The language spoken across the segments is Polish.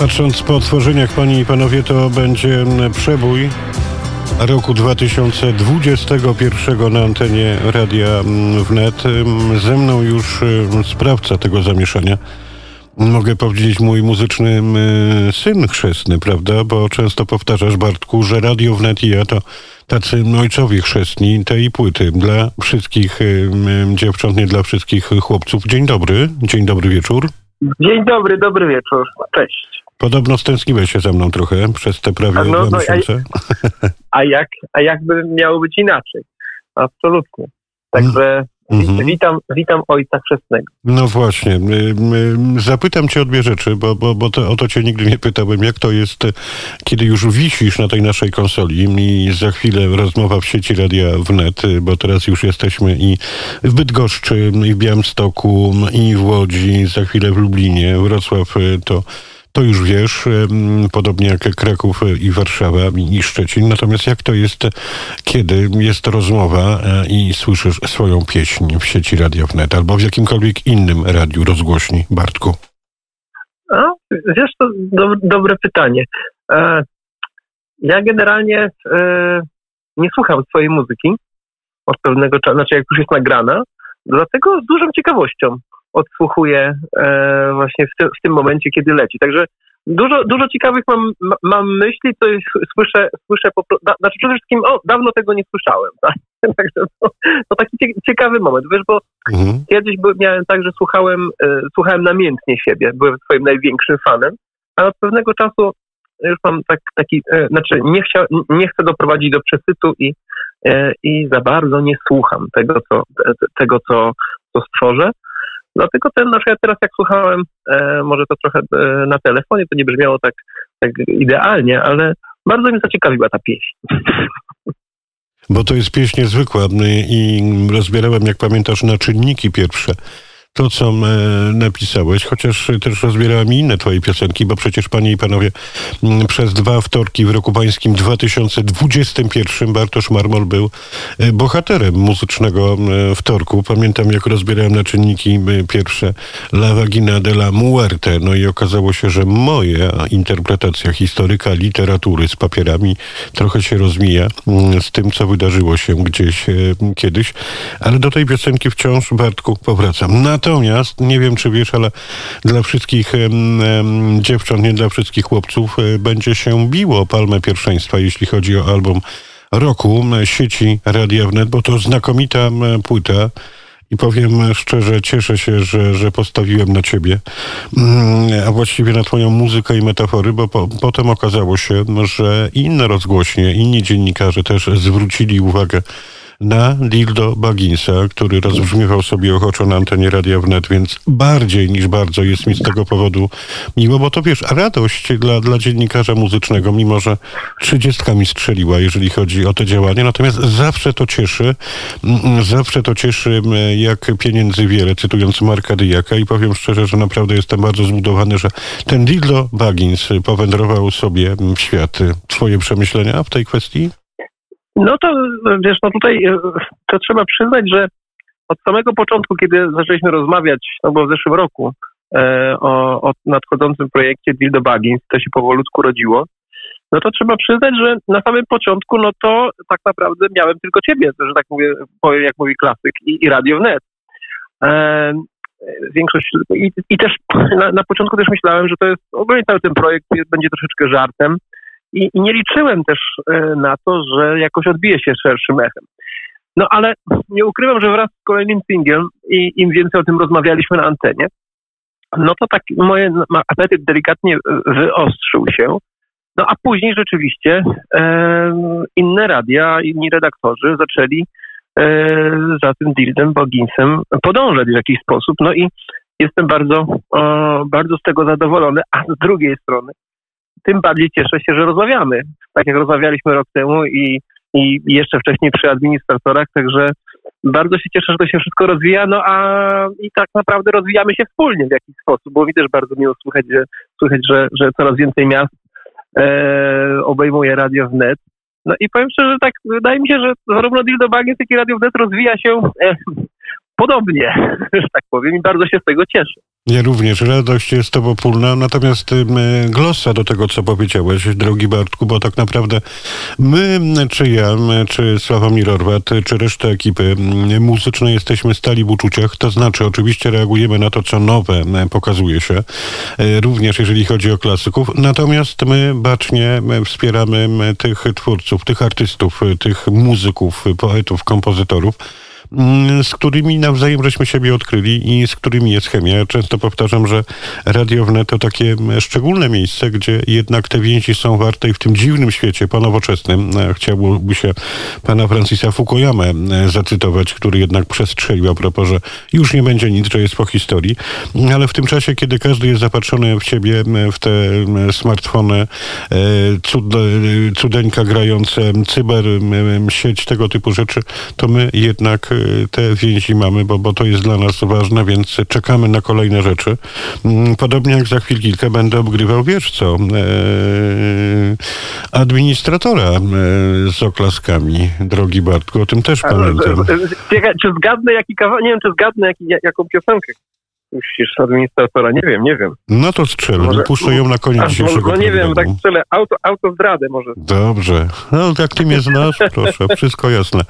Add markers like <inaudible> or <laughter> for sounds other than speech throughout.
Patrząc po otworzeniach, panie i panowie, to będzie przebój roku 2021 na antenie Radia Wnet. Ze mną już sprawca tego zamieszania. Mogę powiedzieć mój muzyczny syn chrzestny, prawda? Bo często powtarzasz, Bartku, że Radio Wnet i ja to tacy ojcowie chrzestni tej płyty dla wszystkich dziewcząt, nie dla wszystkich chłopców. Dzień dobry, dzień dobry wieczór. Dzień dobry, dobry wieczór. Cześć. Podobno stęskniłeś się ze mną trochę przez te prawie no, dwa no, miesiące. A, <laughs> a, jak, a jakby miało być inaczej? Absolutnie. Także Mhm. Witam, witam ojca chrzestnego. No właśnie. Zapytam cię o dwie rzeczy, bo, bo, bo to, o to cię nigdy nie pytałem. Jak to jest, kiedy już wisisz na tej naszej konsoli i za chwilę rozmowa w sieci Radia Wnet, bo teraz już jesteśmy i w Bydgoszczy, i w Białymstoku, i w Łodzi, za chwilę w Lublinie. Wrocław to to już wiesz, podobnie jak Kraków i Warszawa i Szczecin. Natomiast jak to jest, kiedy jest rozmowa e, i słyszysz swoją pieśń w sieci Radio Wnet albo w jakimkolwiek innym radiu rozgłośni, Bartku? A, wiesz, to do, dobre pytanie. E, ja generalnie e, nie słucham swojej muzyki od pewnego czasu, znaczy jak już jest nagrana, dlatego z dużą ciekawością odsłuchuję e, właśnie w, te, w, tym momencie, kiedy leci. Także dużo, dużo ciekawych mam, mam myśli, co słyszę, słyszę po, da, znaczy przede wszystkim, o, dawno tego nie słyszałem. Tak? <laughs> Także to, to, taki ciekawy moment, wiesz, bo mhm. kiedyś miałem tak, że słuchałem, e, słuchałem namiętnie siebie, byłem swoim największym fanem, a od pewnego czasu już mam tak, taki, e, znaczy nie, chcia, nie chcę doprowadzić do przesytu i, e, i za bardzo nie słucham tego, co, tego, co, co stworzę. Dlatego ten na przykład teraz jak słuchałem, e, może to trochę e, na telefonie, to nie brzmiało tak, tak idealnie, ale bardzo mnie zaciekawiła ta pieśń. Bo to jest pieśń niezwykła i rozbierałem, jak pamiętasz, na czynniki pierwsze to, co napisałeś, chociaż też rozbierałem inne twoje piosenki, bo przecież panie i panowie, przez dwa wtorki w roku pańskim 2021 Bartosz Marmol był e, bohaterem muzycznego wtorku. Pamiętam, jak rozbierałem na czynniki pierwsze La Vagina de la Muerte, no i okazało się, że moja interpretacja historyka literatury z papierami trochę się rozmija z tym, co wydarzyło się gdzieś e, kiedyś, ale do tej piosenki wciąż, Bartku, powracam. Na Natomiast, nie wiem czy wiesz, ale dla wszystkich dziewcząt, nie dla wszystkich chłopców e, będzie się biło palmę pierwszeństwa, jeśli chodzi o album roku sieci Radia Wnet, bo to znakomita płyta. I powiem szczerze, cieszę się, że, że postawiłem na ciebie, mm, a właściwie na twoją muzykę i metafory, bo po, potem okazało się, że inne rozgłośnie, inni dziennikarze też zwrócili uwagę na Dildo Bagginsa, który rozbrzmiewał sobie ochoczo na antenie Radia Wnet, więc bardziej niż bardzo jest mi z tego powodu miło, bo to wiesz, radość dla, dla dziennikarza muzycznego, mimo że trzydziestka mi strzeliła, jeżeli chodzi o te działania, natomiast zawsze to cieszy, mm, zawsze to cieszy, jak pieniędzy wiele, cytując Marka Dyjaka i powiem szczerze, że naprawdę jestem bardzo zbudowany, że ten Dildo Baggins powędrował sobie w świat. Twoje przemyślenia w tej kwestii? No to wiesz, no tutaj e, to trzeba przyznać, że od samego początku, kiedy zaczęliśmy rozmawiać, no bo w zeszłym roku, e, o, o nadchodzącym projekcie Dildo Baggins, to się powolutku rodziło, no to trzeba przyznać, że na samym początku, no to tak naprawdę miałem tylko ciebie, że tak mówię, powiem jak mówi klasyk, i, i Radio Wnet. E, większość, i, i też na, na, początku też myślałem, że to jest, ogólnie cały ten projekt będzie troszeczkę żartem, i, i nie liczyłem też e, na to, że jakoś odbije się szerszym echem. No ale nie ukrywam, że wraz z kolejnym singlem i im więcej o tym rozmawialiśmy na antenie, no to tak moje apetyt delikatnie wyostrzył się. No a później rzeczywiście e, inne radia, inni redaktorzy zaczęli e, za tym Dildem Boginsem podążać w jakiś sposób. No i jestem bardzo, o, bardzo z tego zadowolony, a z drugiej strony tym bardziej cieszę się, że rozmawiamy. Tak jak rozmawialiśmy rok temu i, i jeszcze wcześniej przy administratorach, także bardzo się cieszę, że to się wszystko rozwija, no a i tak naprawdę rozwijamy się wspólnie w jakiś sposób, bo mi też bardzo miło słuchać, że, słychać, że, że coraz więcej miast e, obejmuje Radio Wnet. No i powiem szczerze, tak wydaje mi się, że zarówno Dildo Baggins, jak i Radio Wnet rozwija się e, podobnie, <laughs> że tak powiem i bardzo się z tego cieszę. Ja również. Radość jest tobopólna, natomiast y, glosa do tego, co powiedziałeś, drogi Bartku, bo tak naprawdę my, czy ja, czy Sławomir Orwat, czy reszta ekipy muzycznej jesteśmy stali w uczuciach, to znaczy oczywiście reagujemy na to, co nowe pokazuje się, y, również jeżeli chodzi o klasyków, natomiast my bacznie wspieramy tych twórców, tych artystów, tych muzyków, poetów, kompozytorów, z którymi nawzajem żeśmy siebie odkryli i z którymi jest chemia. Ja często powtarzam, że Radio Wnet to takie szczególne miejsce, gdzie jednak te więzi są warte i w tym dziwnym świecie ponowoczesnym e, chciałby się pana Francisa Fukuyama e, zacytować, który jednak przestrzelił a propos, że już nie będzie nic, że jest po historii, ale w tym czasie, kiedy każdy jest zapatrzony w siebie, w te smartfony, e, cud, cudeńka grające, cyber, sieć, tego typu rzeczy, to my jednak te więzi mamy, bo, bo to jest dla nas ważne, więc czekamy na kolejne rzeczy. Mm, podobnie jak za chwilkę będę obgrywał, wiesz co, e, administratora e, z oklaskami, drogi Bartku, o tym też pamiętam. Czy zgadnę jaki kawał, nie wiem, czy zgadnę jaki, jaką piosenkę puścisz administratora, nie wiem, nie wiem. No to strzelę, może, puszczę ją na koniec dzisiejszego No nie wiem, tak strzelę, auto, auto zdradę może. Dobrze, no jak ty mnie znasz, <laughs> proszę, wszystko jasne.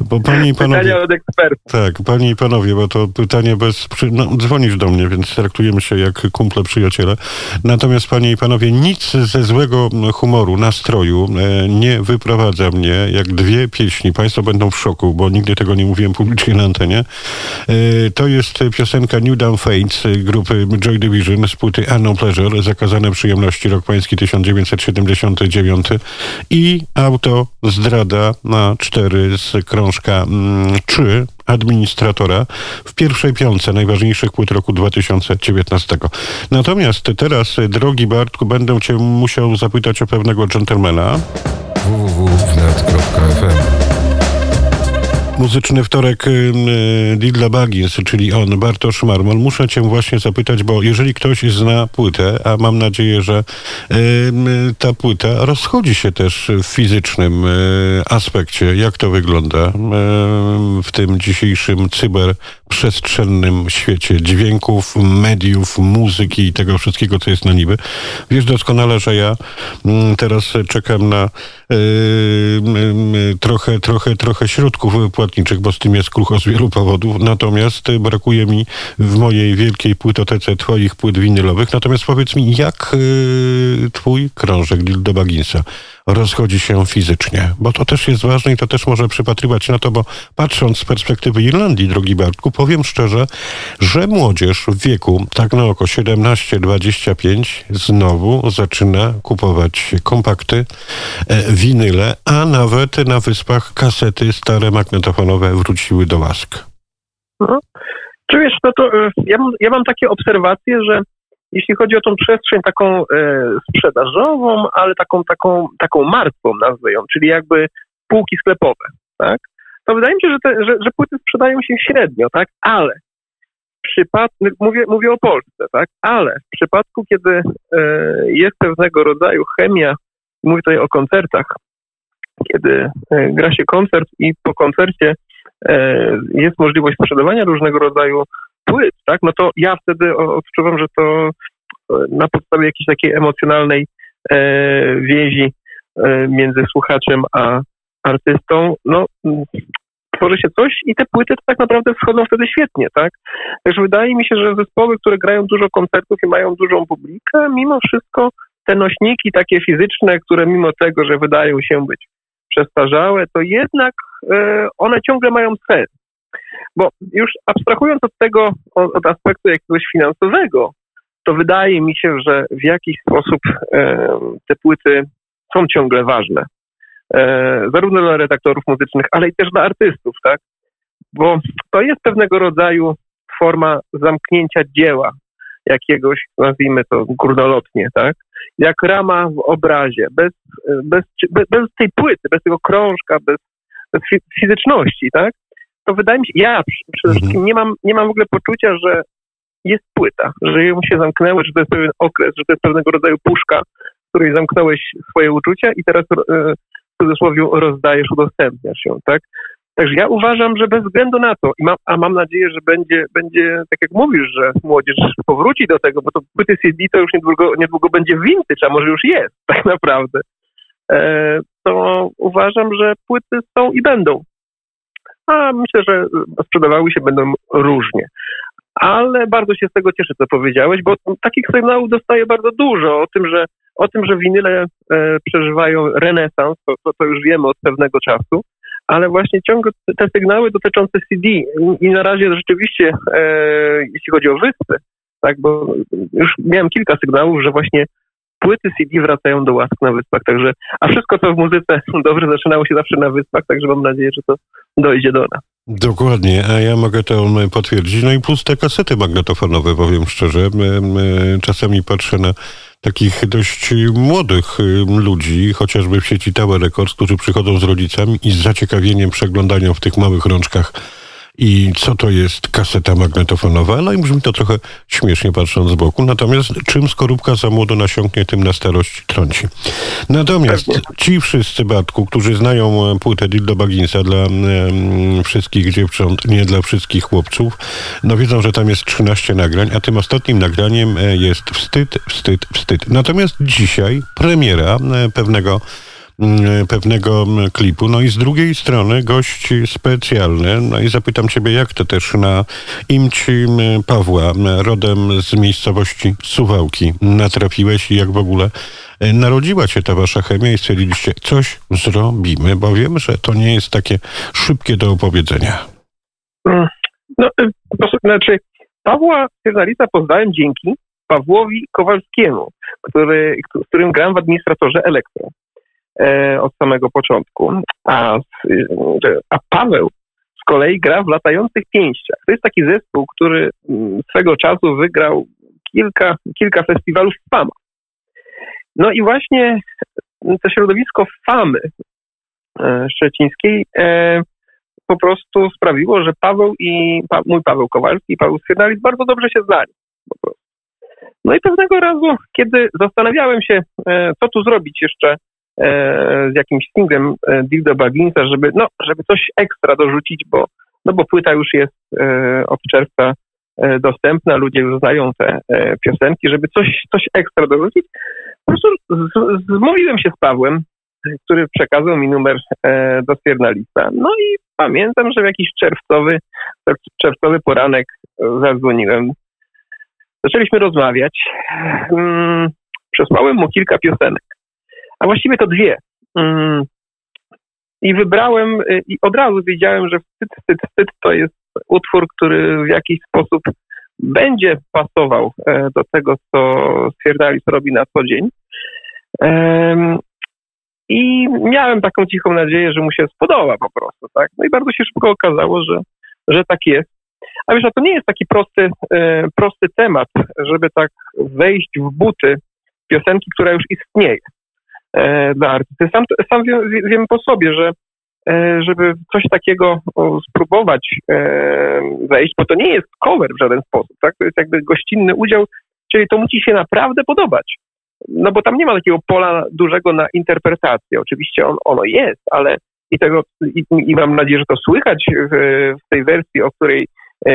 Bo panie i panowie... Pytania od ekspertów. Tak, panie i panowie, bo to pytanie bez... No, dzwonisz do mnie, więc traktujemy się jak kumple przyjaciele. Natomiast panie i panowie, nic ze złego humoru, nastroju e, nie wyprowadza mnie, jak dwie pieśni. Państwo będą w szoku, bo nigdy tego nie mówiłem publicznie na antenie. E, to jest piosenka New Down Fates grupy Joy Division z płyty No Pleasure, zakazane przyjemności, rok pański 1979 i auto zdrada na cztery z krążka 3 mm, administratora w pierwszej piątce najważniejszych płyt roku 2019. Natomiast teraz, drogi Bartku, będę cię musiał zapytać o pewnego dżentelmena. Muzyczny wtorek y, y, Didla Baggins, czyli on, Bartosz Marmol. Muszę cię właśnie zapytać, bo jeżeli ktoś zna płytę, a mam nadzieję, że y, ta płyta rozchodzi się też w fizycznym aspekcie, jak to wygląda w tym dzisiejszym cyberprzestrzennym świecie dźwięków, mediów, muzyki i tego wszystkiego, co jest na niby. Wiesz doskonale, że ja mm, teraz czekam na trochę, trochę, trochę środków płatniczych, bo z tym jest krucho z wielu powodów. Natomiast brakuje mi w mojej wielkiej płytotece twoich płyt winylowych. Natomiast powiedz mi, jak y, twój krążek Dildo Baginsa rozchodzi się fizycznie? Bo to też jest ważne i to też może przypatrywać na to, bo patrząc z perspektywy Irlandii, drogi Bartku, powiem szczerze, że młodzież w wieku tak na oko 17-25 znowu zaczyna kupować kompakty, e, winyle, a nawet na wyspach kasety stare magnetofonowe wróciły do łask. No. Czy wiesz, no to e, ja mam, ja mam takie obserwacje, że jeśli chodzi o tą przestrzeń taką e, sprzedażową, ale taką, taką, taką martwą, nazwę ją, czyli jakby półki sklepowe, tak? To wydaje mi się, że, te, że, że płyty sprzedają się średnio, tak? Ale przypadku, mówię, mówię o Polsce, tak? Ale w przypadku, kiedy e, jest pewnego rodzaju chemia, mówię tutaj o koncertach, kiedy e, gra się koncert i po koncercie jest możliwość sprzedawania różnego rodzaju płyt, tak, no to ja wtedy odczuwam, że to na podstawie jakiejś takiej emocjonalnej e, więzi e, między słuchaczem a artystą, no tworzy się coś i te płyty to tak naprawdę wchodzą wtedy świetnie, tak? Także wydaje mi się, że zespoły, które grają dużo koncertów i mają dużą publikę, mimo wszystko te nośniki takie fizyczne, które mimo tego, że wydają się być przestarzałe, to jednak e, one ciągle mają sens. Bo już abstrahując od tego, od aspektu jakiegoś finansowego, to wydaje mi się, że w jakiś sposób e, te płyty są ciągle ważne. E, zarówno dla redaktorów muzycznych, ale i też dla artystów, tak? Bo to jest pewnego rodzaju forma zamknięcia dzieła jakiegoś, nazwijmy to górnolotnie, tak? Jak rama w obrazie, bez, bez, bez, tej płyty, bez tego krążka, bez, bez fizyczności, tak? to wydaje mi się, ja przede mhm. wszystkim nie mam, nie mam w ogóle poczucia, że jest płyta, że ją się zamknęły, że to jest pewien okres, że to jest pewnego rodzaju puszka, w której zamknąłeś swoje uczucia i teraz e, w cudzysłowie rozdajesz, udostępniasz ją, tak? Także ja uważam, że bez względu na to, a mam nadzieję, że będzie, będzie, tak jak mówisz, że młodzież powróci do tego, bo to płyty CD to już niedługo, niedługo będzie vintage, a może już jest <laughs> tak naprawdę, e, to uważam, że płyty są i będą. A myślę, że sprzedawały się będą różnie. Ale bardzo się z tego cieszę, co powiedziałeś, bo takich sygnałów dostaję bardzo dużo o tym, że o tym, że winyle e, przeżywają renesans, to, to, to już wiemy od pewnego czasu, ale właśnie ciągle te sygnały dotyczące CD i na razie rzeczywiście, e, jeśli chodzi o wyspy, tak, bo już miałem kilka sygnałów, że właśnie płyty CD wracają do łask na wyspach, także, a wszystko co w muzyce <laughs> dobrze zaczynało się zawsze na wyspach, także mam nadzieję, że to dojdzie do nas. Dokładnie, a ja mogę to potwierdzić. No i plus te kasety magnetofonowe, powiem szczerze. Czasami patrzę na takich dość młodych ludzi, chociażby w sieci Tower Records, którzy przychodzą z rodzicami i z zaciekawieniem przeglądają w tych małych rączkach i co to jest kaseta magnetofonowa. No i brzmi to trochę śmiesznie patrząc z boku. Natomiast czym skorupka za młodo nasiąknie, tym na starość trąci. Natomiast ci wszyscy, Batku, którzy znają e, płytę Dildo Bagginsa dla wszystkich dziewcząt, nie dla wszystkich chłopców, no wiedzą, że tam jest 13 nagrań, a tym ostatnim nagraniem e, jest wstyd, wstyd, wstyd. Natomiast dzisiaj premiera pewnego Mm, pewnego mm, klipu. No i z drugiej strony gość specjalny. No i zapytam ciebie, jak to też na imci mm, Pawła, rodem z miejscowości Suwałki, natrafiłeś i jak w ogóle e, narodziła się ta wasza chemia i stwierdziliście, coś zrobimy, bo wiem, że to nie jest takie szybkie do opowiedzenia. No, to znaczy, Pawła Cezarita poznałem dzięki Pawłowi Kowalskiemu, który, z którym grałem w administratorze Elektro. E, od samego początku. A, a Paweł z kolei gra w latających pięściach. To jest taki zespół, który mm, swego czasu wygrał kilka, kilka festiwalów fama. No i właśnie to środowisko famy e, szczecińskiej e, po prostu sprawiło, że Paweł i pa, mój Paweł Kowalski i Paweł Skiernalis bardzo dobrze się znali. No i pewnego razu, kiedy zastanawiałem się, co tu zrobić jeszcze z jakimś singlem e, Dildo Bagginsa, żeby, no, żeby coś ekstra dorzucić, bo, no bo płyta już jest e, od czerwca dostępna, ludzie już znają te piosenki, żeby coś, coś ekstra dorzucić. Po prostu zmówiłem się z Pawłem, który przekazał mi numer do Stwierdalista. No i pamiętam, że w jakiś czerwcowy, czerwcowy poranek zadzwoniłem. Zaczęliśmy rozmawiać. Mm, przesłałem mu kilka piosenek a właściwie to dwie. Mm. I wybrałem y, i od razu wiedziałem, że wstyd, wstyd, wstyd to jest utwór, który w jakiś sposób będzie pasował e, do tego, co Stwierdalis robi na co dzień. I miałem taką cichą nadzieję, że mu się spodoba po prostu, tak? No i bardzo się szybko okazało, że, że tak jest. A wiesz, a to nie jest taki prosty, e, prosty temat, żeby tak wejść w buty piosenki, która już istnieje. E, dla artysty. Sam, sam wiem, wiem po sobie, że e, żeby coś takiego spróbować e, wejść, bo to nie jest cover w żaden sposób, tak? To jest jakby gościnny udział, czyli to musi się naprawdę podobać. No bo tam nie ma takiego pola dużego na interpretację. Oczywiście on, ono jest, ale i tego, i, i mam nadzieję, że to słychać w, w tej wersji, o której e,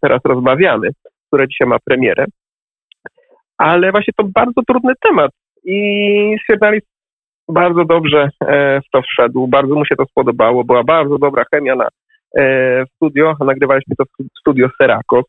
teraz rozmawiamy, która dzisiaj ma premierę. Ale właśnie to bardzo trudny temat, i Sierdalis bardzo dobrze e, w to wszedł, bardzo mu się to spodobało, była bardzo dobra chemia na, e, studio, nagrywaliśmy to w studio Serakos.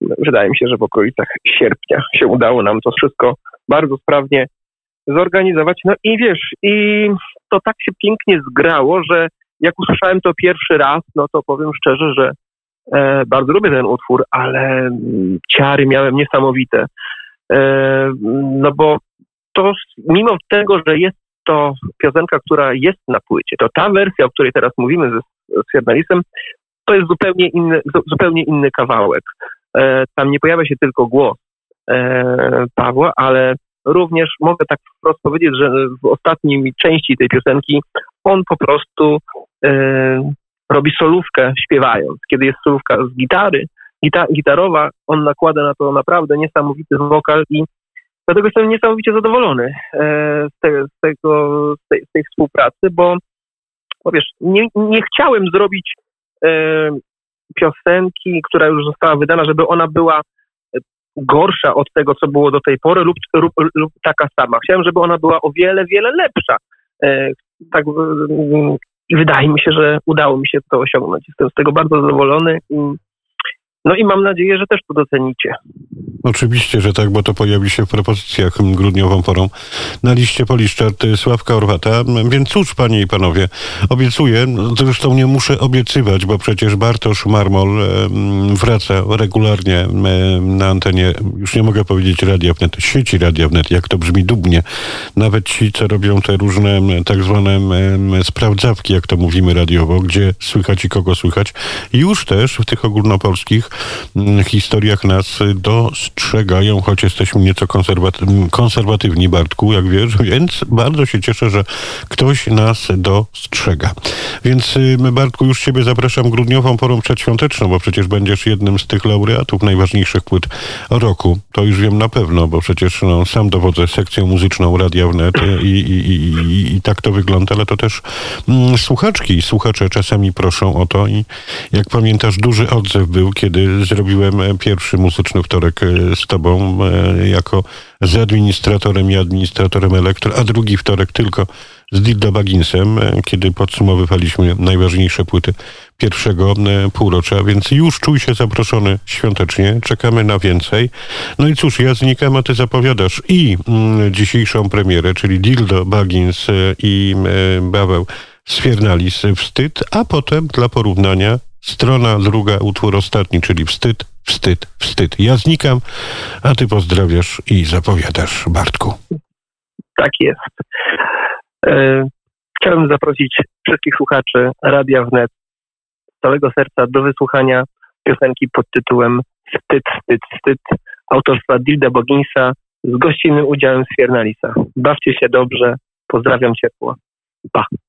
Wydaje mi się, że w okolicach sierpnia się udało nam to wszystko bardzo sprawnie zorganizować. No i wiesz, i to tak się pięknie zgrało, że jak usłyszałem to pierwszy raz, no to powiem szczerze, że e, bardzo lubię ten utwór, ale ciary miałem niesamowite. E, no bo to mimo tego, że jest to piosenka, która jest na płycie, to ta wersja, o której teraz mówimy ze, z to jest zupełnie inny, zupełnie inny kawałek. E, tam nie pojawia się tylko głos e, Pawła, ale również mogę tak wprost powiedzieć, że w ostatniej części tej piosenki on po prostu e, robi solówkę śpiewając. Kiedy jest solówka z gitary, gita, gitarowa, on nakłada na to naprawdę niesamowity wokal i Dlatego jestem niesamowicie zadowolony e, z, te, z, tego, z tej, z tej współpracy, bo bo wiesz, nie, nie chciałem zrobić e, piosenki, która już została wydana, żeby ona była e, gorsza od tego, co było do tej pory lub, lub, lub taka sama. Chciałem, żeby ona była o wiele, wiele lepsza. E, tak, I wydaje mi się, że udało mi się to osiągnąć. Jestem z tego bardzo zadowolony. No i mam nadzieję, że też to docenicie. Oczywiście, że tak, bo to pojawi się w propozycjach grudniową porą na liście Poliszczart Sławka Orwata. Więc cóż, panie i panowie, obiecuję, zresztą nie muszę obiecywać, bo przecież Bartosz Marmol wraca regularnie na antenie, już nie mogę powiedzieć Radia Wnet, sieci Radia Wnet, jak to brzmi dubnie. Nawet ci, co robią te różne tak zwane sprawdzawki, jak to mówimy radiowo, gdzie słychać i kogo słychać, już też w tych ogólnopolskich historiach nas dostrzegają, choć jesteśmy nieco konserwaty- konserwatywni, Bartku, jak wiesz, więc bardzo się cieszę, że ktoś nas dostrzega. Więc Bartku, już Ciebie zapraszam grudniową porą przedświąteczną, bo przecież będziesz jednym z tych laureatów najważniejszych płyt roku. To już wiem na pewno, bo przecież no, sam dowodzę sekcją muzyczną Radia Wnet i, i, i, i tak to wygląda, ale to też mm, słuchaczki i słuchacze czasami proszą o to i jak pamiętasz, duży odzew był, kiedy zrobiłem pierwszy muzyczny wtorek e, z tobą e, jako z administratorem i administratorem elektro, a drugi wtorek tylko z Dilda Bagginsem, e, kiedy podsumowywaliśmy najważniejsze płyty pierwszego półrocza, więc już czuj się zaproszony świątecznie, czekamy na więcej. No i cóż, ja znikam, a ty zapowiadasz i mm, dzisiejszą premierę, czyli Dildo Baggins i Baweł Sfiernalis Wstyd, a potem dla porównania Strona druga, utwór ostatni, czyli wstyd, wstyd, wstyd. Ja znikam, a ty pozdrawiasz i zapowiadasz, Bartku. Tak jest. E, chciałbym zaprosić wszystkich słuchaczy Radia Wnet z całego serca do wysłuchania piosenki pod tytułem Wstyd, wstyd, wstyd autorstwa Dilda Boginsa z gościnnym udziałem Sfiernalisa. Bawcie się dobrze, pozdrawiam ciepło. Pa.